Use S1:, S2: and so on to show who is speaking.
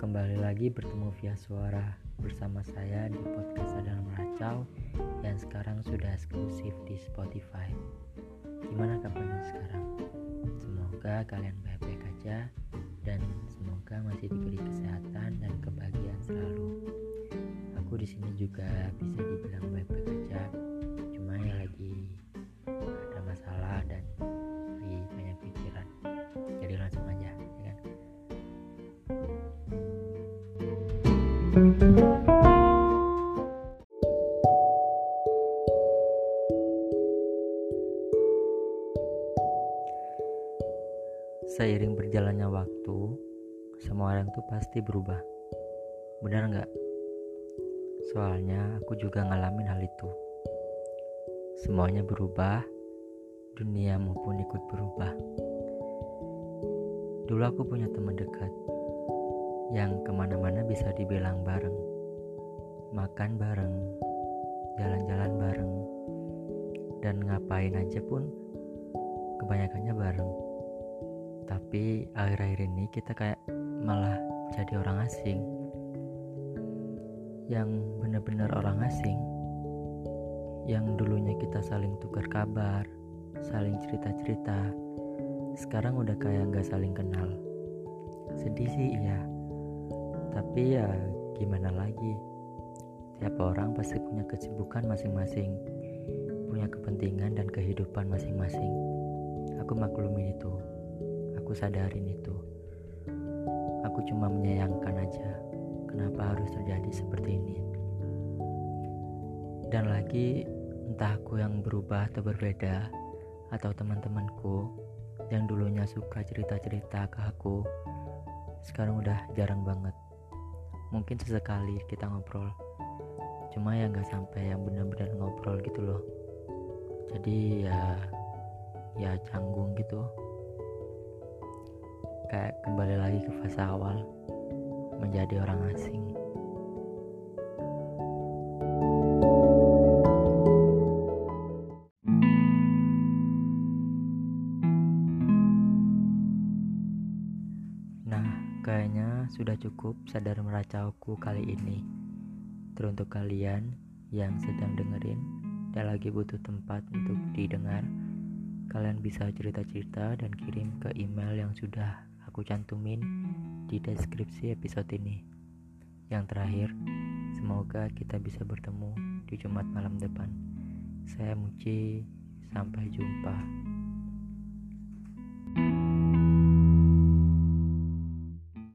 S1: Media Suara bersama saya di podcast Sadar Meracau yang sekarang sudah eksklusif di Spotify. Gimana kabarnya sekarang? Semoga kalian baik-baik aja dan semoga masih diberi kesehatan dan kebahagiaan selalu. Aku di sini juga bisa dibilang baik-baik aja, cuma ya lagi Seiring berjalannya waktu, semua orang tuh pasti berubah. Benar nggak? Soalnya aku juga ngalamin hal itu. Semuanya berubah, dunia maupun ikut berubah. Dulu aku punya teman dekat yang ke mana-mana bisa dibilang bareng, makan bareng, jalan-jalan bareng, dan ngapain aja pun kebanyakannya bareng. Tapi akhir-akhir ini kita kayak malah jadi orang asing yang benar-benar orang asing yang dulunya kita saling tukar kabar, saling cerita-cerita, sekarang udah kayak nggak saling kenal. Sedih sih iya, tapi ya gimana lagi? Tiap orang pasti punya kesibukan masing-masing, punya kepentingan dan kehidupan masing-masing. Aku maklumin itu, aku sadarin itu. Aku cuma menyayangkan aja, kenapa harus terjadi seperti ini. Dan lagi, entah aku yang berubah atau berbeda, atau teman-temanku yang dulunya suka cerita-cerita ke aku, sekarang udah jarang banget. Mungkin sesekali kita ngobrol, cuma ya nggak sampai yang benar-benar ngobrol gitu loh. Jadi ya, ya canggung gitu. Kayak kembali lagi ke fase awal, menjadi orang asing. Kayaknya sudah cukup sadar meracauku kali ini. Teruntuk kalian yang sedang dengerin dan lagi butuh tempat untuk didengar, kalian bisa cerita-cerita dan kirim ke email yang sudah aku cantumin di deskripsi episode ini. Yang terakhir, semoga kita bisa bertemu di Jumat malam depan. Saya Muci, sampai jumpa.